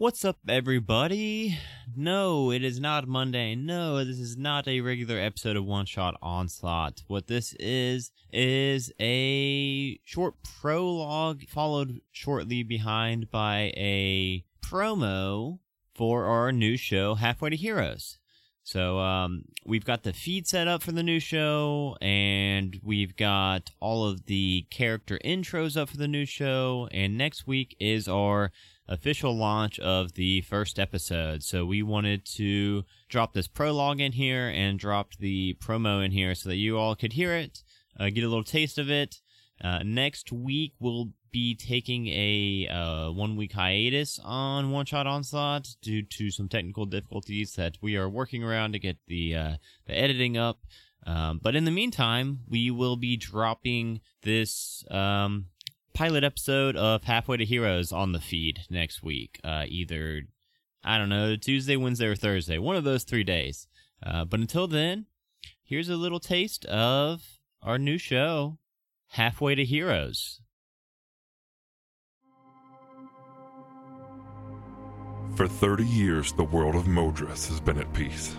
What's up, everybody? No, it is not Monday. No, this is not a regular episode of One Shot Onslaught. What this is, is a short prologue followed shortly behind by a promo for our new show, Halfway to Heroes. So um, we've got the feed set up for the new show, and we've got all of the character intros up for the new show. And next week is our official launch of the first episode. So we wanted to drop this prologue in here and drop the promo in here so that you all could hear it, uh, get a little taste of it. Uh, next week we'll be taking a uh, one week hiatus on One Shot Onslaught due to some technical difficulties that we are working around to get the uh, the editing up. Um, but in the meantime, we will be dropping this um, pilot episode of Halfway to Heroes on the feed next week. Uh, either I don't know Tuesday, Wednesday, or Thursday, one of those three days. Uh, but until then, here's a little taste of our new show, Halfway to Heroes. For 30 years, the world of Modris has been at peace.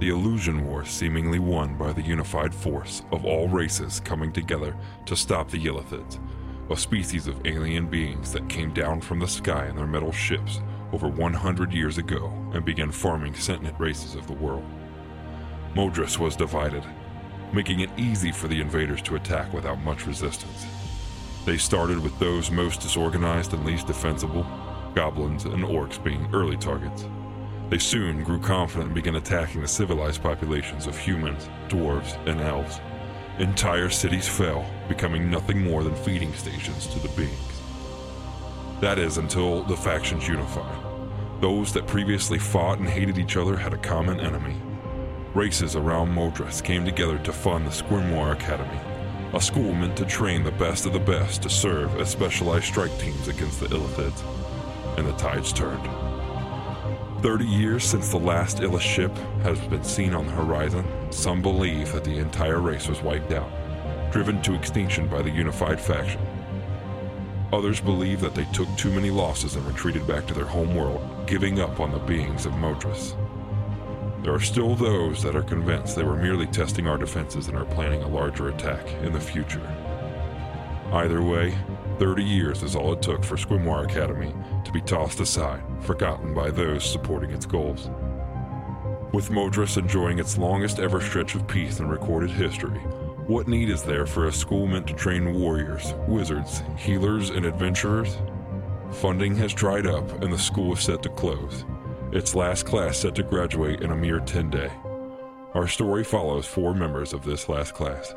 The illusion war seemingly won by the unified force of all races coming together to stop the Illithids, a species of alien beings that came down from the sky in their metal ships over 100 years ago and began farming sentient races of the world. Modris was divided, making it easy for the invaders to attack without much resistance. They started with those most disorganized and least defensible, goblins and orcs being early targets. They soon grew confident and began attacking the civilized populations of humans, dwarves, and elves. Entire cities fell, becoming nothing more than feeding stations to the beings. That is until the factions unified. Those that previously fought and hated each other had a common enemy. Races around Modris came together to fund the Squimoire Academy, a school meant to train the best of the best to serve as specialized strike teams against the Illithids and the tides turned. Thirty years since the last Illa ship has been seen on the horizon, some believe that the entire race was wiped out, driven to extinction by the unified faction. Others believe that they took too many losses and retreated back to their home world, giving up on the beings of Modris. There are still those that are convinced they were merely testing our defenses and are planning a larger attack in the future. Either way, 30 years is all it took for Squimoire Academy to be tossed aside, forgotten by those supporting its goals. With Modris enjoying its longest ever stretch of peace in recorded history, what need is there for a school meant to train warriors, wizards, healers, and adventurers? Funding has dried up and the school is set to close, its last class set to graduate in a mere 10 day. Our story follows four members of this last class.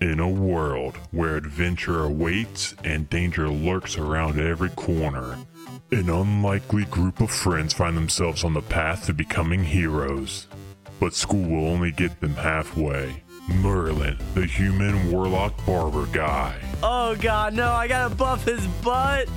In a world where adventure awaits and danger lurks around every corner, an unlikely group of friends find themselves on the path to becoming heroes. But school will only get them halfway. Merlin, the human warlock barber guy. Oh god, no, I gotta buff his butt!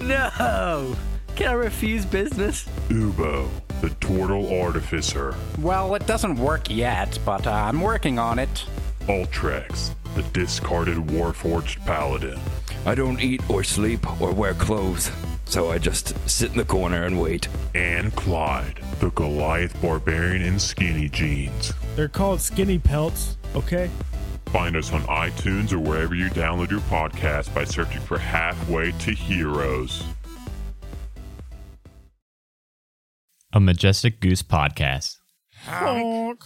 No! Can I refuse business? Ubo, the turtle artificer. Well, it doesn't work yet, but uh, I'm working on it. Ultrex, the discarded warforged paladin. I don't eat or sleep or wear clothes, so I just sit in the corner and wait. And Clyde, the Goliath barbarian in skinny jeans. They're called skinny pelts, okay? Find us on iTunes or wherever you download your podcast by searching for Halfway to Heroes. A Majestic Goose podcast. Honk.